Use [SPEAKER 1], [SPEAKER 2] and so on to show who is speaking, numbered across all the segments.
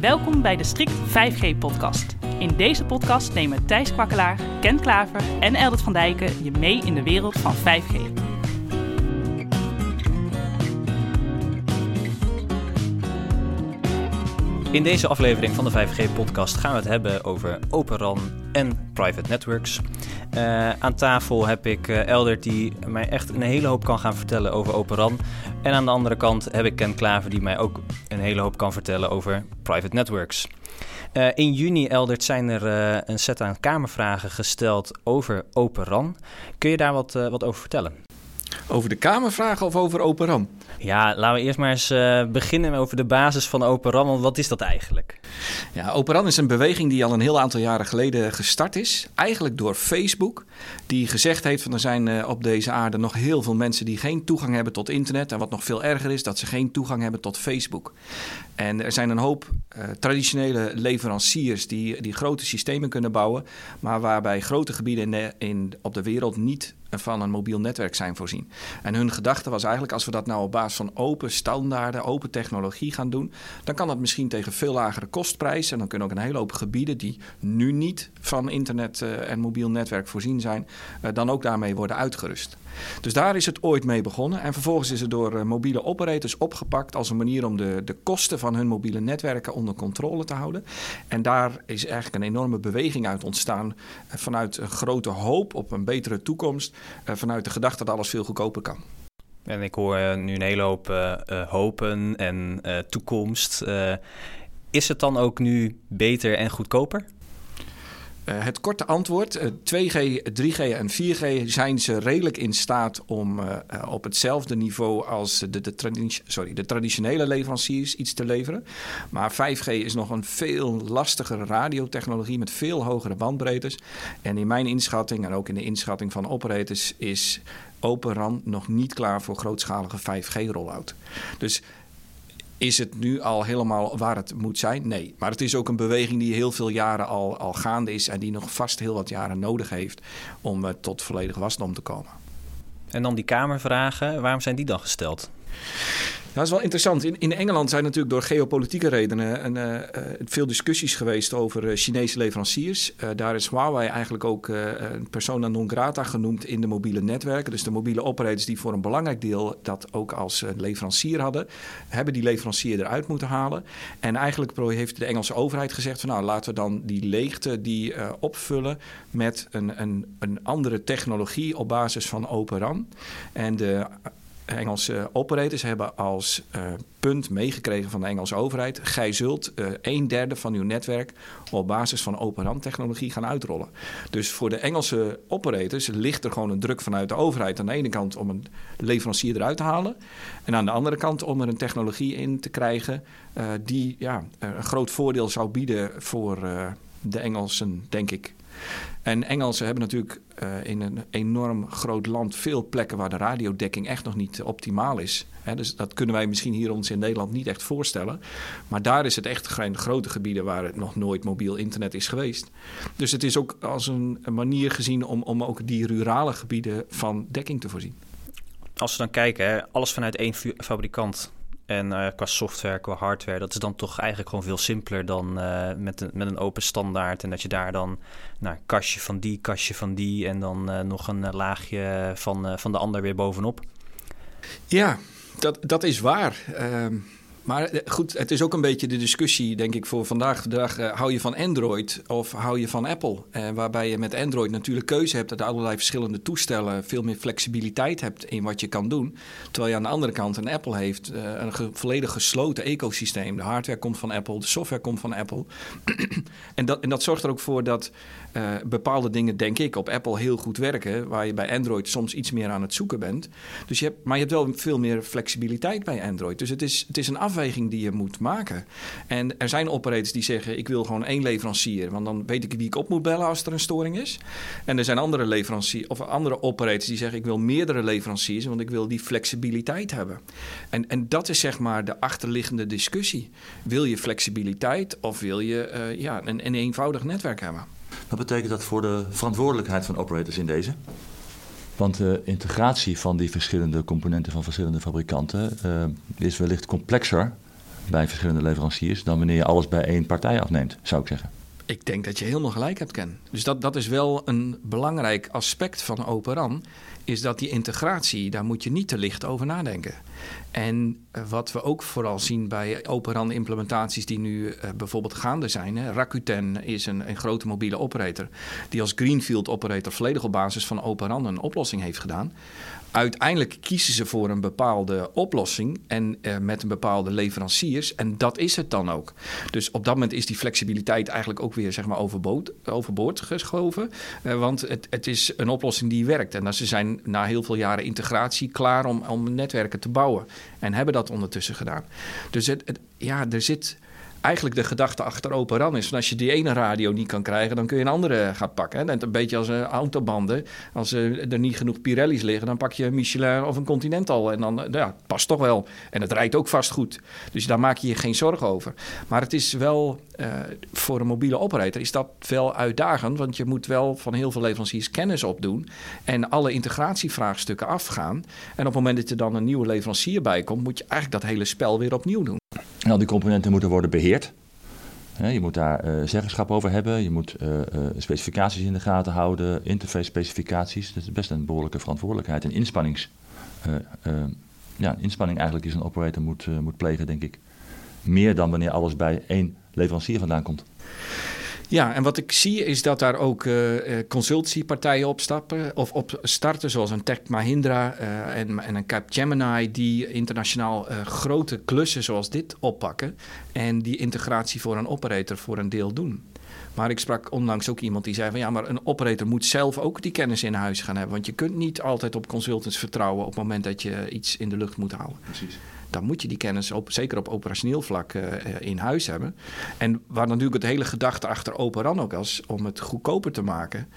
[SPEAKER 1] Welkom bij de Strict 5G-podcast. In deze podcast nemen Thijs Kwakkelaar, Ken Klaver en Eldert van Dijken je mee in de wereld van 5G.
[SPEAKER 2] In deze aflevering van de 5G-podcast gaan we het hebben over Open RAN en private networks. Uh, aan tafel heb ik uh, Eldert die mij echt een hele hoop kan gaan vertellen over Open RAN. En aan de andere kant heb ik Ken Klaver die mij ook een hele hoop kan vertellen over private networks. Uh, in juni, Eldert, zijn er een set aan kamervragen gesteld over Open RAN. Kun je daar wat, wat over vertellen?
[SPEAKER 3] Over de kamervragen of over Open RAN?
[SPEAKER 2] Ja, laten we eerst maar eens uh, beginnen over de basis van Open. Want wat is dat eigenlijk?
[SPEAKER 3] Ja, Open RAN is een beweging die al een heel aantal jaren geleden gestart is. Eigenlijk door Facebook. Die gezegd heeft van er zijn uh, op deze aarde nog heel veel mensen die geen toegang hebben tot internet. En wat nog veel erger is, dat ze geen toegang hebben tot Facebook. En er zijn een hoop uh, traditionele leveranciers die, die grote systemen kunnen bouwen. Maar waarbij grote gebieden in de, in, op de wereld niet van een mobiel netwerk zijn voorzien. En hun gedachte was eigenlijk, als we dat nou op basis van open standaarden, open technologie gaan doen, dan kan dat misschien tegen veel lagere kostprijs. En dan kunnen ook een hele hoop gebieden die nu niet van internet uh, en mobiel netwerk voorzien zijn, uh, dan ook daarmee worden uitgerust. Dus daar is het ooit mee begonnen. En vervolgens is het door uh, mobiele operators opgepakt als een manier om de, de kosten van hun mobiele netwerken onder controle te houden. En daar is eigenlijk een enorme beweging uit ontstaan vanuit een grote hoop op een betere toekomst. vanuit de gedachte dat alles veel goedkoper kan.
[SPEAKER 2] En ik hoor nu een hele hoop hopen en toekomst. is het dan ook nu beter en goedkoper?
[SPEAKER 3] Uh, het korte antwoord: uh, 2G, 3G en 4G zijn ze redelijk in staat om uh, op hetzelfde niveau als de, de, sorry, de traditionele leveranciers iets te leveren. Maar 5G is nog een veel lastigere radiotechnologie met veel hogere bandbreedtes. En in mijn inschatting en ook in de inschatting van operators is Open RAN nog niet klaar voor grootschalige 5G-rollout. Dus is het nu al helemaal waar het moet zijn? Nee. Maar het is ook een beweging die heel veel jaren al, al gaande is en die nog vast heel wat jaren nodig heeft om uh, tot volledige wasdom te komen.
[SPEAKER 2] En dan die Kamervragen, waarom zijn die dan gesteld?
[SPEAKER 3] Dat is wel interessant. In, in Engeland zijn natuurlijk door geopolitieke redenen een, uh, veel discussies geweest over uh, Chinese leveranciers. Daar is Huawei eigenlijk ook een persona non grata genoemd in de mobiele netwerken. Dus de mobiele operators die voor een belangrijk deel dat ook als leverancier hadden, hebben die leverancier eruit moeten halen. En eigenlijk heeft de Engelse overheid gezegd van nou laten we dan die leegte die opvullen met een, een, een andere technologie op basis van Open RAN. En de Engelse operators hebben als uh, punt meegekregen van de Engelse overheid: gij zult uh, een derde van uw netwerk op basis van open RAN technologie gaan uitrollen. Dus voor de Engelse operators ligt er gewoon een druk vanuit de overheid aan de ene kant om een leverancier eruit te halen, en aan de andere kant om er een technologie in te krijgen die ja, een groot voordeel zou bieden voor de Engelsen, denk ik. En Engelsen hebben natuurlijk uh, in een enorm groot land veel plekken waar de radiodekking echt nog niet optimaal is. Dus dat kunnen wij misschien hier ons in Nederland niet echt voorstellen. Maar daar is het echt geen grote gebieden waar het nog nooit mobiel internet is geweest. Dus het is ook als een, manier gezien om, om ook die rurale gebieden van dekking te voorzien.
[SPEAKER 2] Als we dan kijken, alles vanuit één fabrikant en uh, qua software, qua hardware, dat is dan toch eigenlijk gewoon veel simpeler dan uh, met, een, met een open standaard. En dat je daar dan nou, kastje van die, kastje van die en dan uh, nog een laagje van, van de ander weer bovenop.
[SPEAKER 3] Ja, dat, dat is waar. Um maar eh, goed, het is ook een beetje de discussie, denk ik, voor vandaag de dag. Uh, hou je van Android of hou je van Apple? Uh, waarbij je met Android natuurlijk keuze hebt uit allerlei verschillende toestellen. Veel meer flexibiliteit hebt in wat je kan doen. Terwijl je aan de andere kant een Apple heeft. Een volledig gesloten ecosysteem. De hardware komt van Apple, de software komt van Apple. en, dat, en dat zorgt er ook voor dat bepaalde dingen, denk ik, op Apple heel goed werken. Waar je bij Android soms iets meer aan het zoeken bent. Dus je hebt, maar je hebt wel veel meer flexibiliteit bij Android. Dus het is, het is een afweging die je moet maken. En er zijn operators die zeggen: ik wil gewoon één leverancier, want dan weet ik wie ik op moet bellen als er een storing is. En er zijn andere leveranciers of andere operators die zeggen: ik wil meerdere leveranciers, want ik wil die flexibiliteit hebben. En, en dat is zeg maar de achterliggende discussie. Wil je flexibiliteit of wil je uh, ja, een, een eenvoudig netwerk hebben?
[SPEAKER 4] Wat betekent dat voor de verantwoordelijkheid van operators in deze? Want de integratie van die verschillende componenten van verschillende fabrikanten uh, is wellicht complexer bij verschillende leveranciers dan wanneer je alles bij één partij afneemt, zou ik zeggen.
[SPEAKER 3] Ik denk dat je helemaal gelijk hebt, Ken. Dus dat, dat is wel een belangrijk aspect van Open RAN. Is dat die integratie, daar moet je niet te licht over nadenken. En eh, wat we ook vooral zien bij Open RAN implementaties die nu uh, bijvoorbeeld gaande zijn. Rakuten is een, een, grote mobiele operator die als Greenfield operator volledig op basis van Open RAN een oplossing heeft gedaan uiteindelijk kiezen ze voor een bepaalde oplossing en uh, met een bepaalde leveranciers. En dat is het dan ook. Dus op dat moment is die flexibiliteit eigenlijk ook weer zeg maar, overboord, overboord geschoven. Uh, want het, het, is een oplossing die werkt. En ze zijn na heel veel jaren integratie klaar om, om netwerken te bouwen. En hebben dat ondertussen gedaan. Dus het, het ja, er zit eigenlijk de gedachte achter Open RAN is... van als je die ene radio niet kan krijgen, dan kun je een andere gaan pakken. Net een beetje als uh, autobanden. Als uh, er niet genoeg Pirelli's liggen, dan pak je een Michelin of een Continental. En dan, uh, ja, past toch wel. En het rijdt ook vast goed. Dus daar maak je je geen zorgen over. Maar het is wel, voor een mobiele operator is dat wel uitdagend. Want je moet wel van heel veel leveranciers kennis opdoen. En alle integratievraagstukken afgaan. En op het moment dat er dan een nieuwe leverancier bij komt... moet je eigenlijk dat hele spel weer opnieuw doen.
[SPEAKER 4] En al die componenten moeten worden beheerd. Je moet daar uh, zeggenschap over hebben. Je moet uh, uh, specificaties in de gaten houden, interface specificaties. Dat is best een behoorlijke verantwoordelijkheid. En inspannings, ja, inspanning eigenlijk is een operator moet, moet plegen, denk ik. Meer dan wanneer alles bij één leverancier vandaan komt.
[SPEAKER 3] Ja, en wat ik zie is dat daar ook uh, consultancypartijen opstappen of op starten, zoals een Tech Mahindra uh, en, en, een Capgemini, die internationaal grote klussen zoals dit oppakken en die integratie voor een operator voor een deel doen. Maar ik sprak onlangs ook iemand die zei van ja, maar een operator moet zelf ook die kennis in huis gaan hebben. Want je kunt niet altijd op consultants vertrouwen op het moment dat je iets in de lucht moet houden.
[SPEAKER 4] Precies
[SPEAKER 3] dan moet je die kennis op, zeker op operationeel vlak uh, in huis hebben. En waar natuurlijk het hele gedachte achter Open RAN ook was om het goedkoper te maken.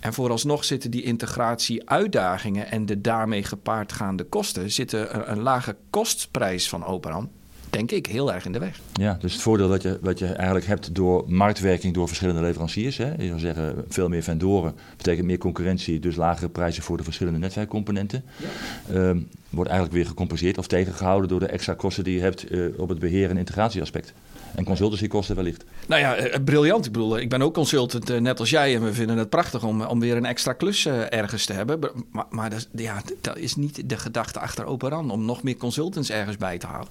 [SPEAKER 3] En vooralsnog zitten die integratie-uitdagingen en de daarmee gepaardgaande kosten, zitten een, een lage kostprijs van Open RAN denk ik, heel erg in de weg.
[SPEAKER 4] Ja, dus het voordeel dat je, wat je eigenlijk hebt door marktwerking door verschillende leveranciers. Hè, je zou zeggen, veel meer vendoren betekent meer concurrentie, dus lagere prijzen voor de verschillende netwerkcomponenten. Ja. Um, wordt eigenlijk weer gecompenseerd of tegengehouden door de extra kosten die je hebt uh, op het beheer- en integratieaspect. En consultancykosten wellicht.
[SPEAKER 3] Nou ja, uh, briljant. Ik bedoel, ik ben ook consultant, uh, net als jij. En we vinden het prachtig om, om weer een extra klus ergens te hebben. Maar, maar dat, ja, dat is niet de gedachte achter Operan, om nog meer consultants ergens bij te halen.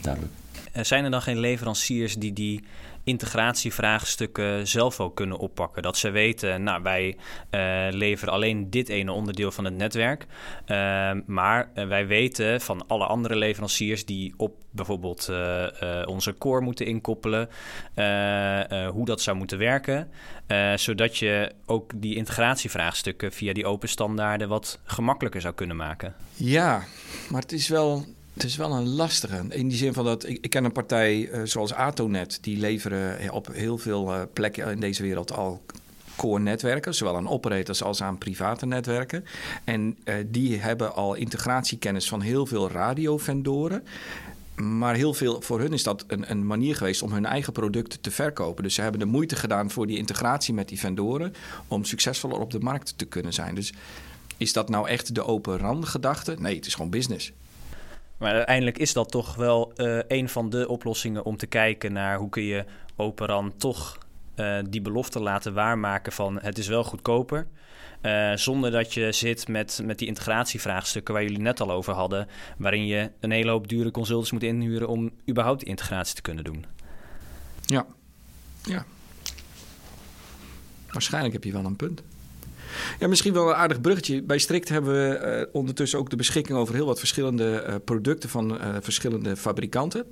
[SPEAKER 4] Duidelijk.
[SPEAKER 2] Zijn er dan geen leveranciers die die integratievraagstukken zelf ook kunnen oppakken? Dat ze weten, nou, wij uh, leveren alleen dit ene onderdeel van het netwerk. Uh, maar wij weten van alle andere leveranciers die op bijvoorbeeld onze core moeten inkoppelen, hoe dat zou moeten werken. zodat je ook die integratievraagstukken via die open standaarden wat gemakkelijker zou kunnen maken.
[SPEAKER 3] Ja, maar het is wel het is wel een lastige. In die zin van dat ik, ik ken een partij uh, zoals Atonet, die leveren op heel veel uh, plekken in deze wereld al core netwerken, zowel aan operators als aan private netwerken. En uh, die hebben al integratiekennis van heel veel radiovendoren. Maar heel veel voor hun is dat een, een, manier geweest om hun eigen producten te verkopen. Dus ze hebben de moeite gedaan voor die integratie met die vendoren om succesvoller op de markt te kunnen zijn. Dus is dat nou echt de open rand gedachte? Nee, het is gewoon business.
[SPEAKER 2] Maar uiteindelijk is dat toch wel uh, een van de oplossingen om te kijken naar hoe kun je Operan toch uh, die belofte laten waarmaken van het is wel goedkoper. Uh, zonder dat je zit met, met die integratievraagstukken waar jullie net al over hadden, waarin je een hele hoop dure consultants moet inhuren om überhaupt integratie te kunnen doen.
[SPEAKER 3] Ja, ja. Waarschijnlijk heb je wel een punt. Ja, misschien wel een aardig bruggetje. Bij Strict hebben we uh, ondertussen ook de beschikking over heel wat verschillende uh, producten van uh, verschillende fabrikanten.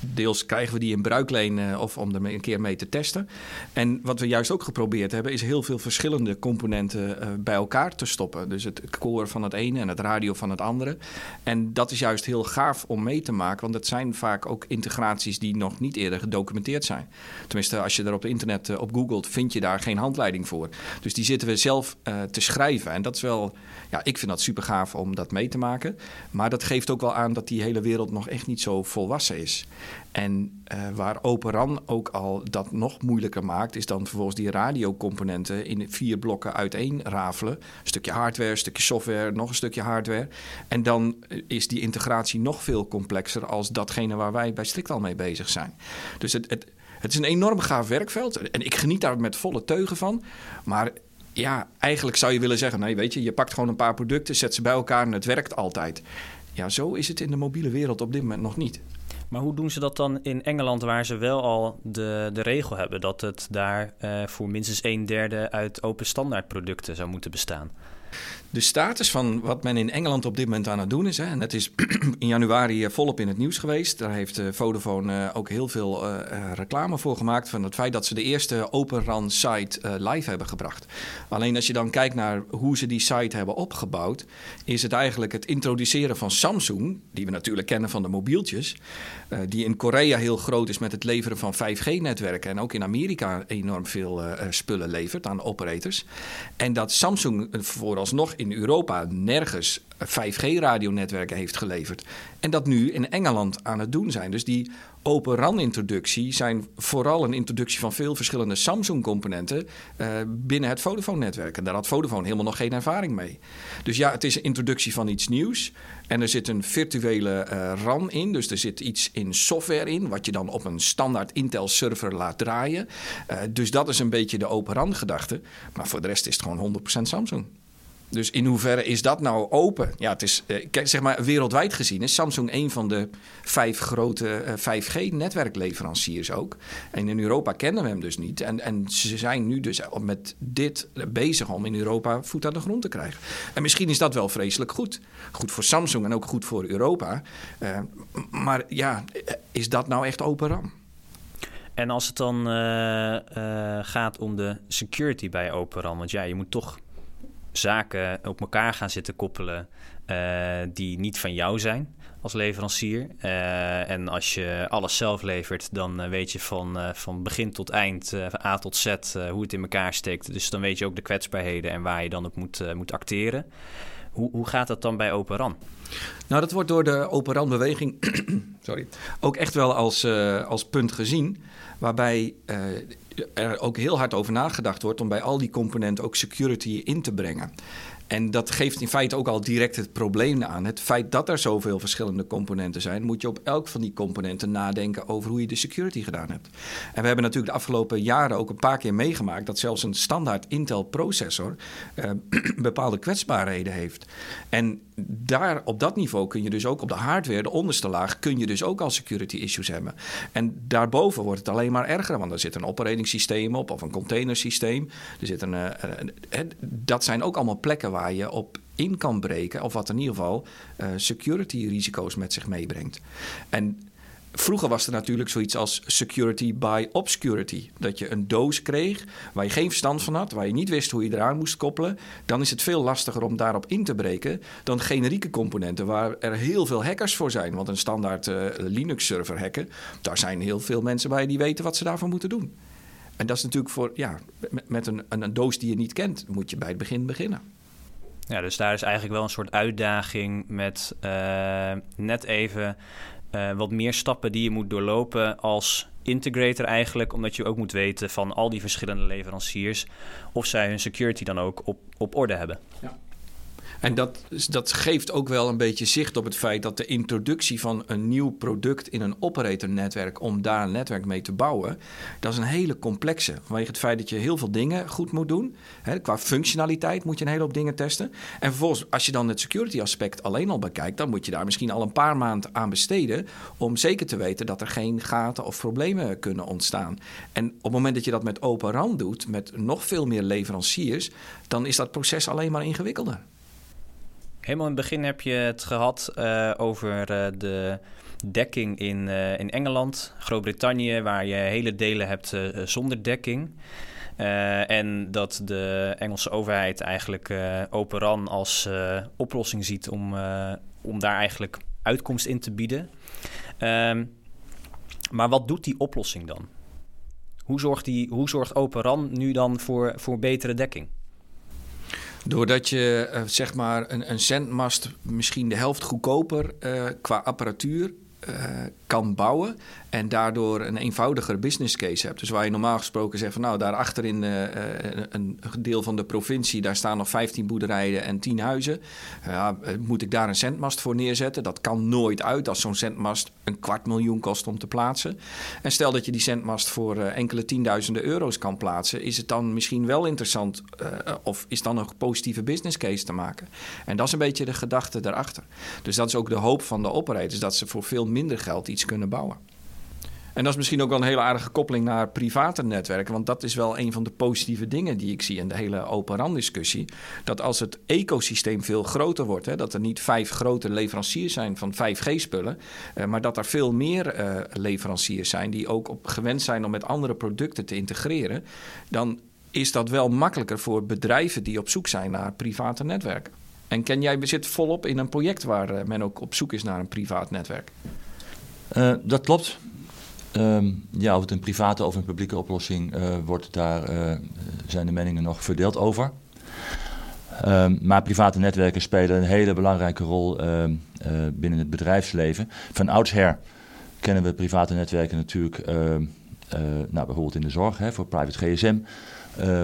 [SPEAKER 3] deels krijgen we die in bruikleen of om er een keer mee te testen. En wat we juist ook geprobeerd hebben, is heel veel verschillende componenten bij elkaar te stoppen. Dus het core van het ene en het radio van het andere. En dat is juist heel gaaf om mee te maken, want het zijn vaak ook integraties die nog niet eerder gedocumenteerd zijn. Tenminste, als je er op internet op googelt, vind je daar geen handleiding voor. Dus die zitten we zelf te schrijven. En dat is wel, ja, ik vind dat super gaaf om dat mee te maken. Maar dat geeft ook wel aan dat die hele wereld nog echt niet zo volwassen is. En waar Open RAN ook al dat nog moeilijker maakt, is dan vervolgens die radiocomponenten in vier blokken uiteen rafelen. Een stukje hardware, een stukje software, nog een stukje hardware. En dan is die integratie nog veel complexer als datgene waar wij bij Strict al mee bezig zijn. Dus het, het, het is een enorm gaaf werkveld. En ik geniet daar met volle teugen van. Maar ja, eigenlijk zou je willen zeggen: nee, weet je, je pakt gewoon een paar producten, zet ze bij elkaar en het werkt altijd. Ja, zo is het in de mobiele wereld op dit moment nog niet.
[SPEAKER 2] Maar hoe doen ze dat dan in Engeland, waar ze wel al de, de regel hebben dat het daar uh, voor minstens een derde uit open standaard producten zou moeten bestaan?
[SPEAKER 3] De status van wat men in Engeland op dit moment aan het doen is. Hè, en dat is in januari eh, volop in het nieuws geweest. Daar heeft uh, Vodafone uh, ook heel veel reclame voor gemaakt. Van het feit dat ze de eerste Open RAN site live hebben gebracht. Alleen als je dan kijkt naar hoe ze die site hebben opgebouwd. Is het eigenlijk het introduceren van Samsung. Die we natuurlijk kennen van de mobieltjes. die in Korea heel groot is met het leveren van 5G-netwerken. En ook in Amerika enorm veel spullen levert aan operators. En dat Samsung vooralsnog in Europa nergens 5G-radionetwerken heeft geleverd. En dat nu in Engeland aan het doen zijn. Dus die Open RAN-introductie zijn vooral een introductie van veel verschillende Samsung-componenten uh, binnen het Vodafone-netwerk. En daar had Vodafone helemaal nog geen ervaring mee. Dus ja, het is een introductie van iets nieuws. En er zit een virtuele uh, RAN in, dus er zit iets in software in, wat je dan op een standaard Intel-server laat draaien. Uh, dus dat is een beetje de Open RAN-gedachte. Maar voor de rest is het gewoon 100% Samsung. Dus in hoeverre is dat nou open? Ja, het is, eh, zeg maar, wereldwijd gezien is Samsung een van de vijf grote 5G-netwerkleveranciers ook. En in Europa kennen we hem dus niet. En, en ze zijn nu dus met dit bezig om in Europa voet aan de grond te krijgen. En misschien is dat wel vreselijk goed. Goed voor Samsung en ook goed voor Europa. Uh, maar ja, is dat nou echt open RAM?
[SPEAKER 2] En als het dan gaat om de security bij Open RAM, want ja, je moet toch zaken op elkaar gaan zitten koppelen uh, die niet van jou zijn als leverancier. Uh, en als je alles zelf levert, dan uh, weet je van, van begin tot eind, A tot Z, hoe het in elkaar steekt. Dus dan weet je ook de kwetsbaarheden en waar je dan op moet, moet acteren. Hoe, hoe gaat dat dan bij Open RAN?
[SPEAKER 3] Nou, dat wordt door de Open RAN-beweging sorry, ook echt wel als, als punt gezien. Waarbij er ook heel hard over nagedacht wordt om bij al die componenten ook security in te brengen. En dat geeft in feite ook al direct het probleem aan. Het feit dat er zoveel verschillende componenten zijn, moet je op elk van die componenten nadenken over hoe je de security gedaan hebt. En we hebben natuurlijk de afgelopen jaren ook een paar keer meegemaakt dat zelfs een standaard Intel processor uh, bepaalde kwetsbaarheden heeft. En daar op dat niveau kun je dus ook op de hardware, de onderste laag, kun je dus ook al security issues hebben. En daarboven wordt het alleen maar erger, want er zit een operating systeem op of een containersysteem. Er zit een, uh, uh, dat zijn ook allemaal plekken waar je op in kan breken, of wat in ieder geval security risico's met zich meebrengt. En Vroeger was er natuurlijk zoiets als security by obscurity. Dat je een doos kreeg waar je geen verstand van had, waar je niet wist hoe je eraan moest koppelen. Dan is het veel lastiger om daarop in te breken dan generieke componenten waar er heel veel hackers voor zijn. Want een standaard uh, Linux-server hacken, daar zijn heel veel mensen bij die weten wat ze daarvoor moeten doen. En dat is natuurlijk voor, ja, met een, een doos die je niet kent, moet je bij het begin beginnen.
[SPEAKER 2] Ja, dus daar is eigenlijk wel een soort uitdaging met uh, net even uh, wat meer stappen die je moet doorlopen als integrator eigenlijk, omdat je ook moet weten van al die verschillende leveranciers of zij hun security dan ook op, op orde hebben. Ja.
[SPEAKER 3] En dat, dat geeft ook wel een beetje zicht op het feit dat de introductie van een nieuw product in een operatornetwerk, om daar een netwerk mee te bouwen, dat is een hele complexe. Vanwege het feit dat je heel veel dingen goed moet doen. Hè, qua functionaliteit moet je een hele hoop dingen testen. En vervolgens, als je dan het security aspect alleen al bekijkt, dan moet je daar misschien al een paar maanden aan besteden om zeker te weten dat er geen gaten of problemen kunnen ontstaan. En op het moment dat je dat met Open RAN doet, met nog veel meer leveranciers, dan is dat proces alleen maar ingewikkelder.
[SPEAKER 2] Helemaal in het begin heb je het gehad uh, over uh, de dekking in, uh, in Engeland, Groot-Brittannië, waar je hele delen hebt zonder dekking. en dat de Engelse overheid eigenlijk Open RAN als oplossing ziet om, om daar eigenlijk uitkomst in te bieden. Ehm, maar wat doet die oplossing dan? Hoe zorgt, die, hoe zorgt Open RAN nu dan voor, voor betere dekking?
[SPEAKER 3] Doordat je uh, zeg maar een, een zendmast misschien de helft goedkoper uh, qua apparatuur uh, kan bouwen. En daardoor een eenvoudiger business case hebt. Dus waar je normaal gesproken zegt van nou, daarachter in uh, een deel van de provincie, daar staan nog 15 boerderijen en 10 huizen. Uh, moet ik daar een zendmast voor neerzetten? Dat kan nooit uit als zo'n zendmast een kwart miljoen kost om te plaatsen. En stel dat je die zendmast voor enkele tienduizenden euro's kan plaatsen, is het dan misschien wel interessant of is dan een positieve business case te maken? En dat is een beetje de gedachte daarachter. Dus dat is ook de hoop van de operators, dat ze voor veel minder geld iets kunnen bouwen. En dat is misschien ook wel een hele aardige koppeling naar private netwerken. Want dat is wel een van de positieve dingen die ik zie in de hele open RAN discussie. Dat als het ecosysteem veel groter wordt, hè, dat er niet vijf grote leveranciers zijn van 5G-spullen. Uh, maar dat er veel meer uh, leveranciers zijn die ook op, gewend zijn om met andere producten te integreren. Dan is dat wel makkelijker voor bedrijven die op zoek zijn naar private netwerken. En ken jij zit volop in een project waar uh, men ook op zoek is naar een privaat netwerk?
[SPEAKER 4] dat klopt. Um, ja, of het een private of een publieke oplossing uh, wordt, daar uh, zijn de meningen nog verdeeld over. Um, maar private netwerken spelen een hele belangrijke rol uh, binnen het bedrijfsleven. Van oudsher kennen we private netwerken natuurlijk, nou, bijvoorbeeld in de zorg, hè, voor private GSM.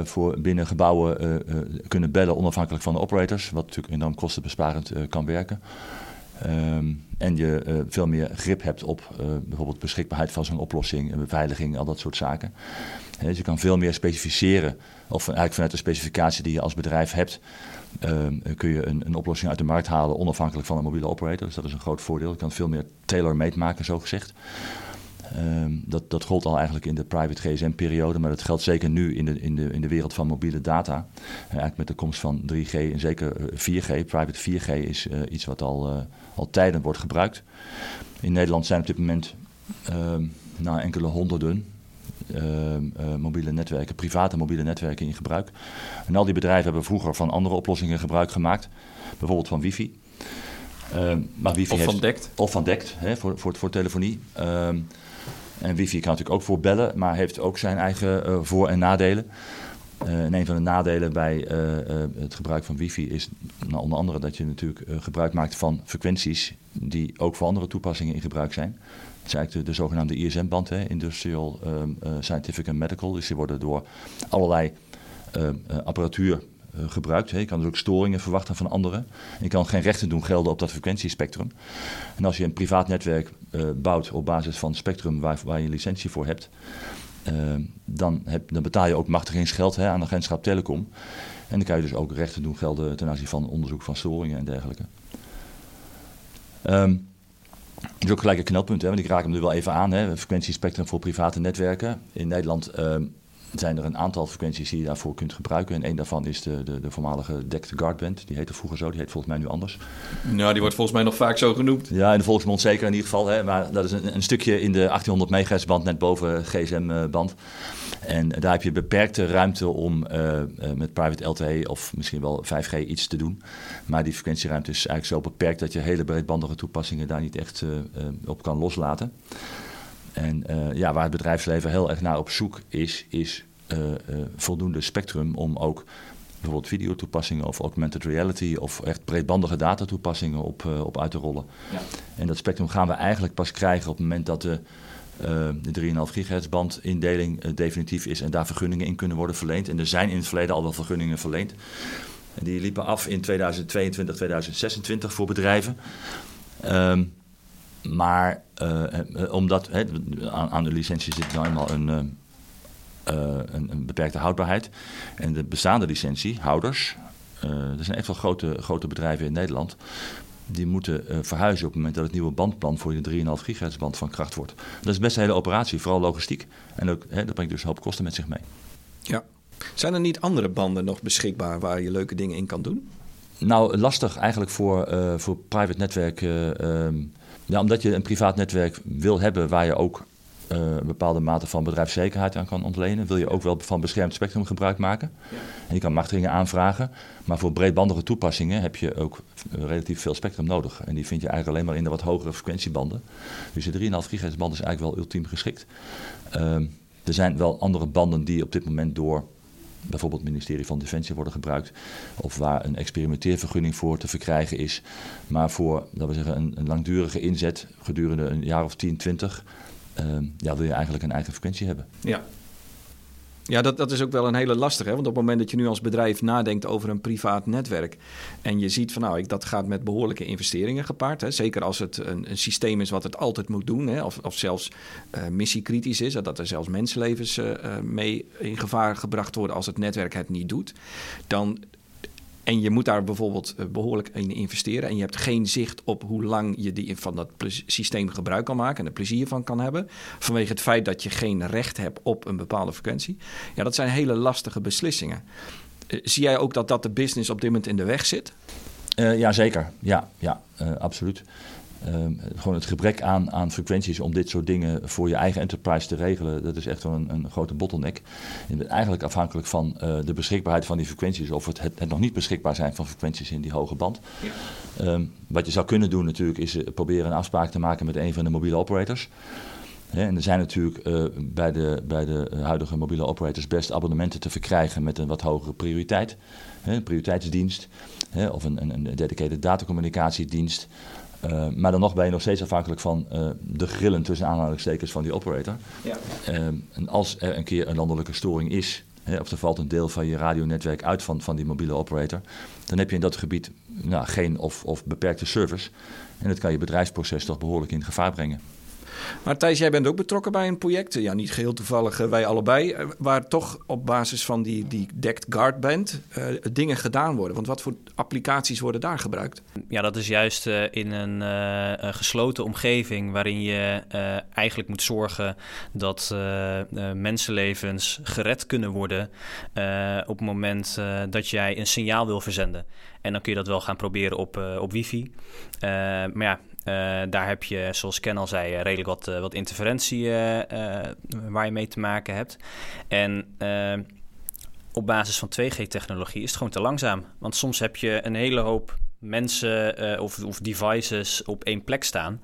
[SPEAKER 4] voor binnen gebouwen kunnen bellen onafhankelijk van de operators, wat natuurlijk enorm kostenbesparend kan werken. Um, en je uh, veel meer grip hebt op uh, bijvoorbeeld beschikbaarheid van zo'n oplossing, beveiliging, al dat soort zaken. Dus je kan veel meer specificeren, of eigenlijk vanuit de specificatie die je als bedrijf hebt, uh, kun je een, een, oplossing uit de markt halen onafhankelijk van een mobiele operator. Dus dat is een groot voordeel. Je kan veel meer tailor-made maken, zo gezegd. Um, dat, dat gold al eigenlijk in de private GSM-periode, maar dat geldt zeker nu in de, in de, in de wereld van mobiele data. Eigenlijk met de komst van 3G en zeker 4G. Private 4G is iets wat al, al tijden wordt gebruikt. In Nederland zijn op dit moment ehm, nou, enkele honderden ehm, mobiele netwerken, private mobiele netwerken in gebruik. En al die bedrijven hebben vroeger van andere oplossingen gebruik gemaakt, bijvoorbeeld van wifi.
[SPEAKER 2] maar wifi
[SPEAKER 4] of
[SPEAKER 2] heeft,
[SPEAKER 4] van DECT. Of van DECT, hè, voor, voor, voor telefonie. En wifi kan natuurlijk ook voor bellen, maar heeft ook zijn eigen uh, voor- en nadelen. Uh, en een van de nadelen bij uh, het gebruik van wifi is nou, onder andere dat je natuurlijk gebruik maakt van frequenties die ook voor andere toepassingen in gebruik zijn. Is eigenlijk de, de zogenaamde ISM-band, Industrial um, Scientific and Medical. Dus die worden door allerlei apparatuur uh, gebruikt. Hè. Je kan dus ook storingen verwachten van anderen. Je kan geen rechten doen gelden op dat frequentiespectrum. En als je een privaat netwerk bouwt op basis van spectrum waar, waar je licentie voor hebt, dan, heb, dan, betaal je ook machtigingsgeld hè, aan de agentschap Telecom. En dan kan je dus ook rechten doen gelden ten aanzien van onderzoek van storingen en dergelijke. Um, dat is ook gelijk een knelpunt, hè, want ik raak hem er wel even aan. Frequentiespectrum voor private netwerken. In Nederland um, zijn er een aantal frequenties die je daarvoor kunt gebruiken. En een daarvan is de, de, de voormalige DECT Guardband. Die heette vroeger zo, die heet volgens mij nu anders.
[SPEAKER 3] Nou, die wordt volgens mij nog vaak zo genoemd.
[SPEAKER 4] Ja, in de volksmond zeker in ieder geval. Hè. Maar dat is een, een stukje in de 1800 MHz band, net boven GSM-band. En daar heb je beperkte ruimte om uh, uh, met private LTE of misschien wel 5G iets te doen. Maar die frequentieruimte is eigenlijk zo beperkt dat je hele breedbandige toepassingen daar niet echt uh, op kan loslaten. En uh, ja, waar het bedrijfsleven heel erg naar op zoek is, is uh, uh, voldoende spectrum om ook bijvoorbeeld videotoepassingen of augmented reality of echt breedbandige datatoepassingen op, op uit te rollen. Ja. En dat spectrum gaan we eigenlijk pas krijgen op het moment dat de, de 3,5 gigahertz band indeling definitief is en daar vergunningen in kunnen worden verleend. En er zijn in het verleden al wel vergunningen verleend. En die liepen af in 2022, 2026 voor bedrijven. Um, maar uh, omdat he, aan, aan, de licentie zit nou eenmaal een, uh, een, een, beperkte houdbaarheid. En de bestaande licentiehouders, er zijn echt wel grote, grote bedrijven in Nederland, die moeten verhuizen op het moment dat het nieuwe bandplan voor de 3,5 gigahertz band van kracht wordt. Dat is best een hele operatie, vooral logistiek. En ook, he, dat brengt dus een hoop kosten met zich mee.
[SPEAKER 3] Ja. Zijn er niet andere banden nog beschikbaar waar je leuke dingen in kan doen?
[SPEAKER 4] Nou, lastig eigenlijk voor, voor private netwerken. Ehm, ja, omdat je een privaat netwerk wil hebben waar je ook uh, een bepaalde mate van bedrijfszekerheid aan kan ontlenen, wil je ook wel van beschermd spectrum gebruik maken. Ja. En je kan machtigingen aanvragen, maar voor breedbandige toepassingen heb je ook relatief veel spectrum nodig. En die vind je eigenlijk alleen maar in de wat hogere frequentiebanden. Dus de 3,5 gigahertz band is eigenlijk wel ultiem geschikt. Uh, er zijn wel andere banden die op dit moment door bijvoorbeeld het ministerie van Defensie worden gebruikt. Of waar een experimenteervergunning voor te verkrijgen is. Maar voor, laten we zeggen, een, een langdurige inzet gedurende een jaar of 10, 20, ja, wil je eigenlijk een eigen frequentie hebben.
[SPEAKER 3] Ja, ja, dat, dat is ook wel een hele lastige. Hè? Want op het moment dat je nu als bedrijf nadenkt over een privaat netwerk. en je ziet van nou, ik, dat gaat met behoorlijke investeringen gepaard. Hè? Zeker als het een, een systeem is wat het altijd moet doen. Hè? Of, of zelfs uh, missiekritisch is. Dat er zelfs mensenlevens uh, mee in gevaar gebracht worden als het netwerk het niet doet. Dan en je moet daar bijvoorbeeld eh, behoorlijk in investeren. En je hebt geen zicht op hoe lang je die, van dat systeem gebruik kan maken en er plezier van kan hebben. Vanwege het feit dat je geen recht hebt op een bepaalde frequentie. Ja, dat zijn hele lastige beslissingen. Eh, zie jij ook dat dat de business op dit moment in de weg zit?
[SPEAKER 4] Uh, ja, zeker. Ja, ja absoluut. Ehm, gewoon het gebrek aan, aan frequenties om dit soort dingen voor je eigen enterprise te regelen, dat is echt wel een, een grote bottleneck. Je bent eigenlijk afhankelijk van uh, de beschikbaarheid van die frequenties, of het, het, nog niet beschikbaar zijn van frequenties in die hoge band. Ja. Um, wat je zou kunnen doen natuurlijk, is uh, proberen een afspraak te maken met een van de mobiele operators. en er zijn natuurlijk uh, bij, de, bij de huidige mobiele operators best abonnementen te verkrijgen met een wat hogere prioriteit. een prioriteitsdienst of een, een, een dedicated datacommunicatiedienst. Uh, maar dan nog ben je nog steeds afhankelijk van uh, de grillen tussen aanhalingstekens van die operator. Ja. Uh, en als er een keer een landelijke storing is, hè, of er valt een deel van je radionetwerk uit van, van die mobiele operator, dan heb je in dat gebied nou, geen of, of beperkte service. En dat kan je bedrijfsproces toch behoorlijk in gevaar brengen.
[SPEAKER 3] Maar Thijs, jij bent ook betrokken bij een project. Ja, niet geheel toevallig, uh, wij allebei. Uh, waar toch op basis van die, die Decked Guard Band uh, dingen gedaan worden. Want wat voor applicaties worden daar gebruikt?
[SPEAKER 2] Ja, dat is juist in een gesloten omgeving waarin je eigenlijk moet zorgen dat mensenlevens gered kunnen worden op het moment dat jij een signaal wil verzenden. En dan kun je dat wel gaan proberen op, op wifi. maar ja, daar heb je, zoals Ken al zei, eh, redelijk wat, uh, wat interferentie waar je mee te maken hebt. En op basis van 2G-technologie is het gewoon te langzaam. Want soms heb je een hele hoop mensen of, of, devices op één plek staan.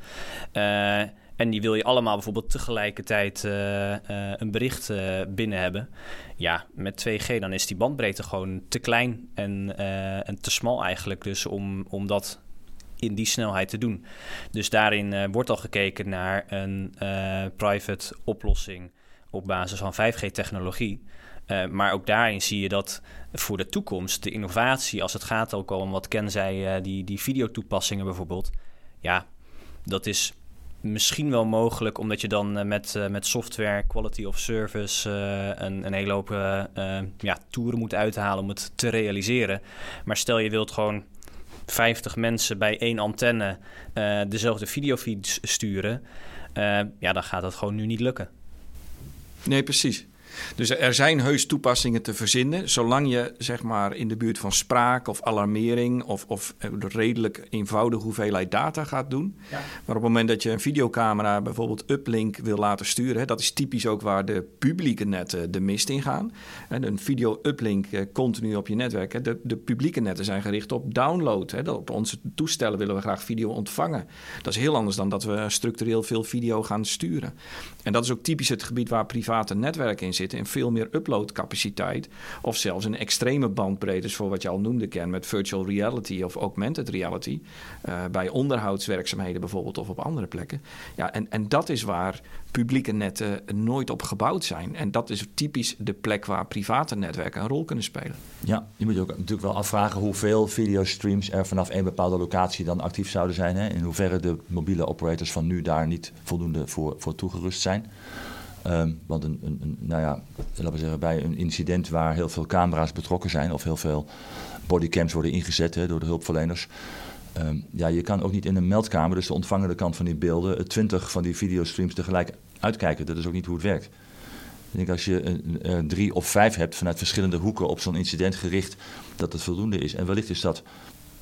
[SPEAKER 2] en die wil je allemaal bijvoorbeeld tegelijkertijd een bericht binnen hebben. Ja, met 2G dan is die bandbreedte gewoon te klein en, en te smal eigenlijk. Dus om, om dat in die snelheid te doen. Dus daarin uh, wordt al gekeken naar een uh, private oplossing op basis van 5G-technologie. Uh, eh, maar ook daarin zie je dat voor de toekomst de innovatie, als het gaat ook om wat Ken zei, die, die videotoepassingen bijvoorbeeld. Ja, dat is misschien wel mogelijk, omdat je dan met, met software, quality of service, een, een hele hoop ja, toeren moet uithalen om het te realiseren. Maar stel je wilt gewoon 50 mensen bij één antenne uh, dezelfde videofeed sturen, uh, ja, dan gaat dat gewoon nu niet lukken.
[SPEAKER 3] Nee, precies. Dus er zijn heus toepassingen te verzinnen, zolang je zeg maar in de buurt van spraak of alarmering of, of een redelijk eenvoudige hoeveelheid data gaat doen. Ja. Maar op het moment dat je een videocamera bijvoorbeeld uplink wil laten sturen, hè, dat is typisch ook waar de publieke netten de mist in gaan. En een video uplink eh, continu op je netwerk. Hè. De, de publieke netten zijn gericht op download. Hè. Op onze toestellen willen we graag video ontvangen. Dat is heel anders dan dat we structureel veel video gaan sturen. En dat is ook typisch het gebied waar private netwerken in zitten. En veel meer uploadcapaciteit. Of zelfs een extreme bandbreedte, voor wat je al noemde, Ken, met virtual reality of augmented reality. Uh, bij onderhoudswerkzaamheden bijvoorbeeld of op andere plekken. Ja, en, en dat is waar publieke netten nooit op gebouwd zijn. En dat is typisch de plek waar private netwerken een rol kunnen spelen.
[SPEAKER 4] Ja, je moet je ook natuurlijk wel afvragen hoeveel videostreams er vanaf een bepaalde locatie dan actief zouden zijn. Hè? In hoeverre de mobiele operators van nu daar niet voldoende voor, voor toegerust zijn. Um, want een, een, nou ja, laten we zeggen, bij een incident waar heel veel camera's betrokken zijn of heel veel bodycams worden ingezet hè, door de hulpverleners. Um, ja, je kan ook niet in een meldkamer, dus de ontvangende kant van die beelden, twintig van die videostreams tegelijk uitkijken. Dat is ook niet hoe het werkt. Ik denk als je drie of vijf hebt vanuit verschillende hoeken op zo'n incident gericht, dat het voldoende is. En wellicht is dat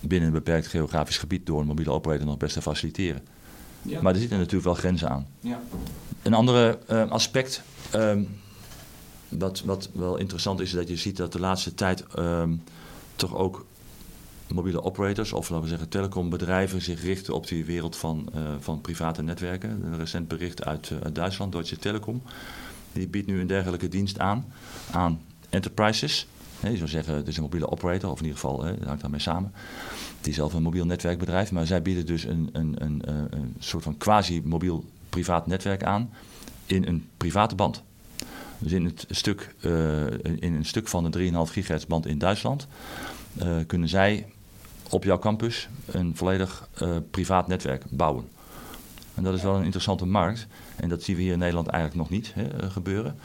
[SPEAKER 4] binnen een beperkt geografisch gebied door een mobiele operator nog best te faciliteren. Ja. Maar er zitten natuurlijk wel grenzen aan. Ja. Een ander uh, aspect, um, wat, wat wel interessant is, is dat je ziet dat de laatste tijd um, toch ook mobiele operators, of laten we zeggen telecombedrijven, zich richten op die wereld van, uh, van private netwerken. Een recent bericht uit, uh, uit Duitsland, Deutsche Telekom, die biedt nu een dergelijke dienst aan aan enterprises. Je zou zeggen, het is een mobiele operator, of in ieder geval, dat hangt daarmee samen. Die zelf een mobiel netwerkbedrijf, maar zij bieden dus een, een, een, eh, een soort van quasi-mobiel privaat netwerk aan in een private band. Dus in, het stuk, uh, in een stuk van de 3,5 gigahertz band in Duitsland uh, kunnen zij op jouw campus een volledig privaat netwerk bouwen. En dat is wel een interessante markt. En dat zien we hier in Nederland eigenlijk nog niet hè, gebeuren.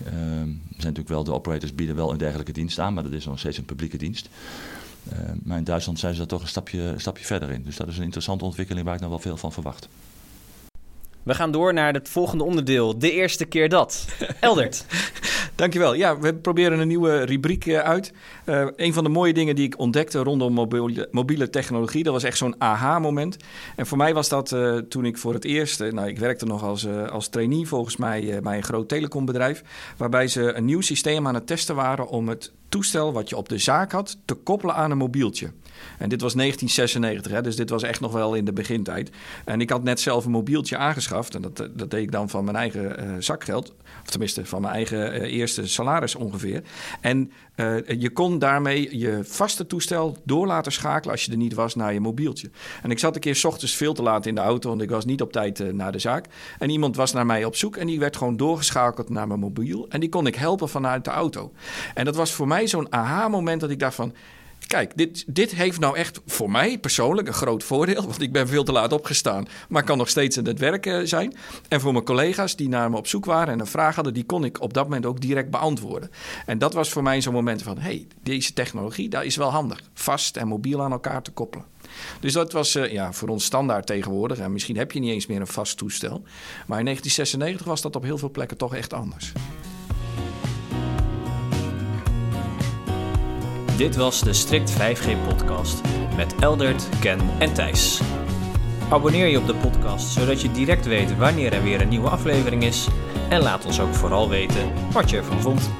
[SPEAKER 4] Uh, er zijn natuurlijk wel, de operators bieden wel een dergelijke dienst aan, maar dat is nog steeds een publieke dienst. Uh, maar in Duitsland zijn ze daar toch een stapje, een stapje verder in. Dus dat is een interessante ontwikkeling waar ik nog wel veel van verwacht.
[SPEAKER 2] We gaan door naar het volgende onderdeel. De eerste keer dat. Eldert.
[SPEAKER 3] Dankjewel. Ja, we proberen een nieuwe rubriek eh, uit. Uh, een van de mooie dingen die ik ontdekte rondom mobiele, mobiele technologie, dat was echt zo'n aha-moment. En voor mij was dat uh, toen ik voor het eerst, nou ik werkte nog als, als trainee volgens mij bij een groot telecombedrijf, waarbij ze een nieuw systeem aan het testen waren om het toestel wat je op de zaak had te koppelen aan een mobieltje. En dit was 1996, hè, dus dit was echt nog wel in de begintijd. En ik had net zelf een mobieltje aangeschaft. En dat, dat deed ik dan van mijn eigen uh, zakgeld. Of tenminste, van mijn eigen uh, eerste salaris ongeveer. En je kon daarmee je vaste toestel door laten schakelen als je er niet was naar je mobieltje. En ik zat een keer s ochtends veel te laat in de auto, want ik was niet op tijd naar de zaak. En iemand was naar mij op zoek en die werd gewoon doorgeschakeld naar mijn mobiel. En die kon ik helpen vanuit de auto. En dat was voor mij zo'n aha-moment dat ik dacht van... Kijk, dit, dit heeft nou echt voor mij persoonlijk een groot voordeel. Want ik ben veel te laat opgestaan, maar kan nog steeds in het werk zijn. En voor mijn collega's die naar me op zoek waren en een vraag hadden, die kon ik op dat moment ook direct beantwoorden. En dat was voor mij zo'n moment van: hey, deze technologie, dat is wel handig. Vast en mobiel aan elkaar te koppelen. Dus dat was uh, ja, voor ons standaard tegenwoordig. En misschien heb je niet eens meer een vast toestel. Maar in 1996 was dat op heel veel plekken toch echt anders.
[SPEAKER 2] Dit was de Strict 5G podcast met Eldert, Ken en Thijs. Abonneer je op de podcast zodat je direct weet wanneer er weer een nieuwe aflevering is. En laat ons ook vooral weten wat je ervan vond.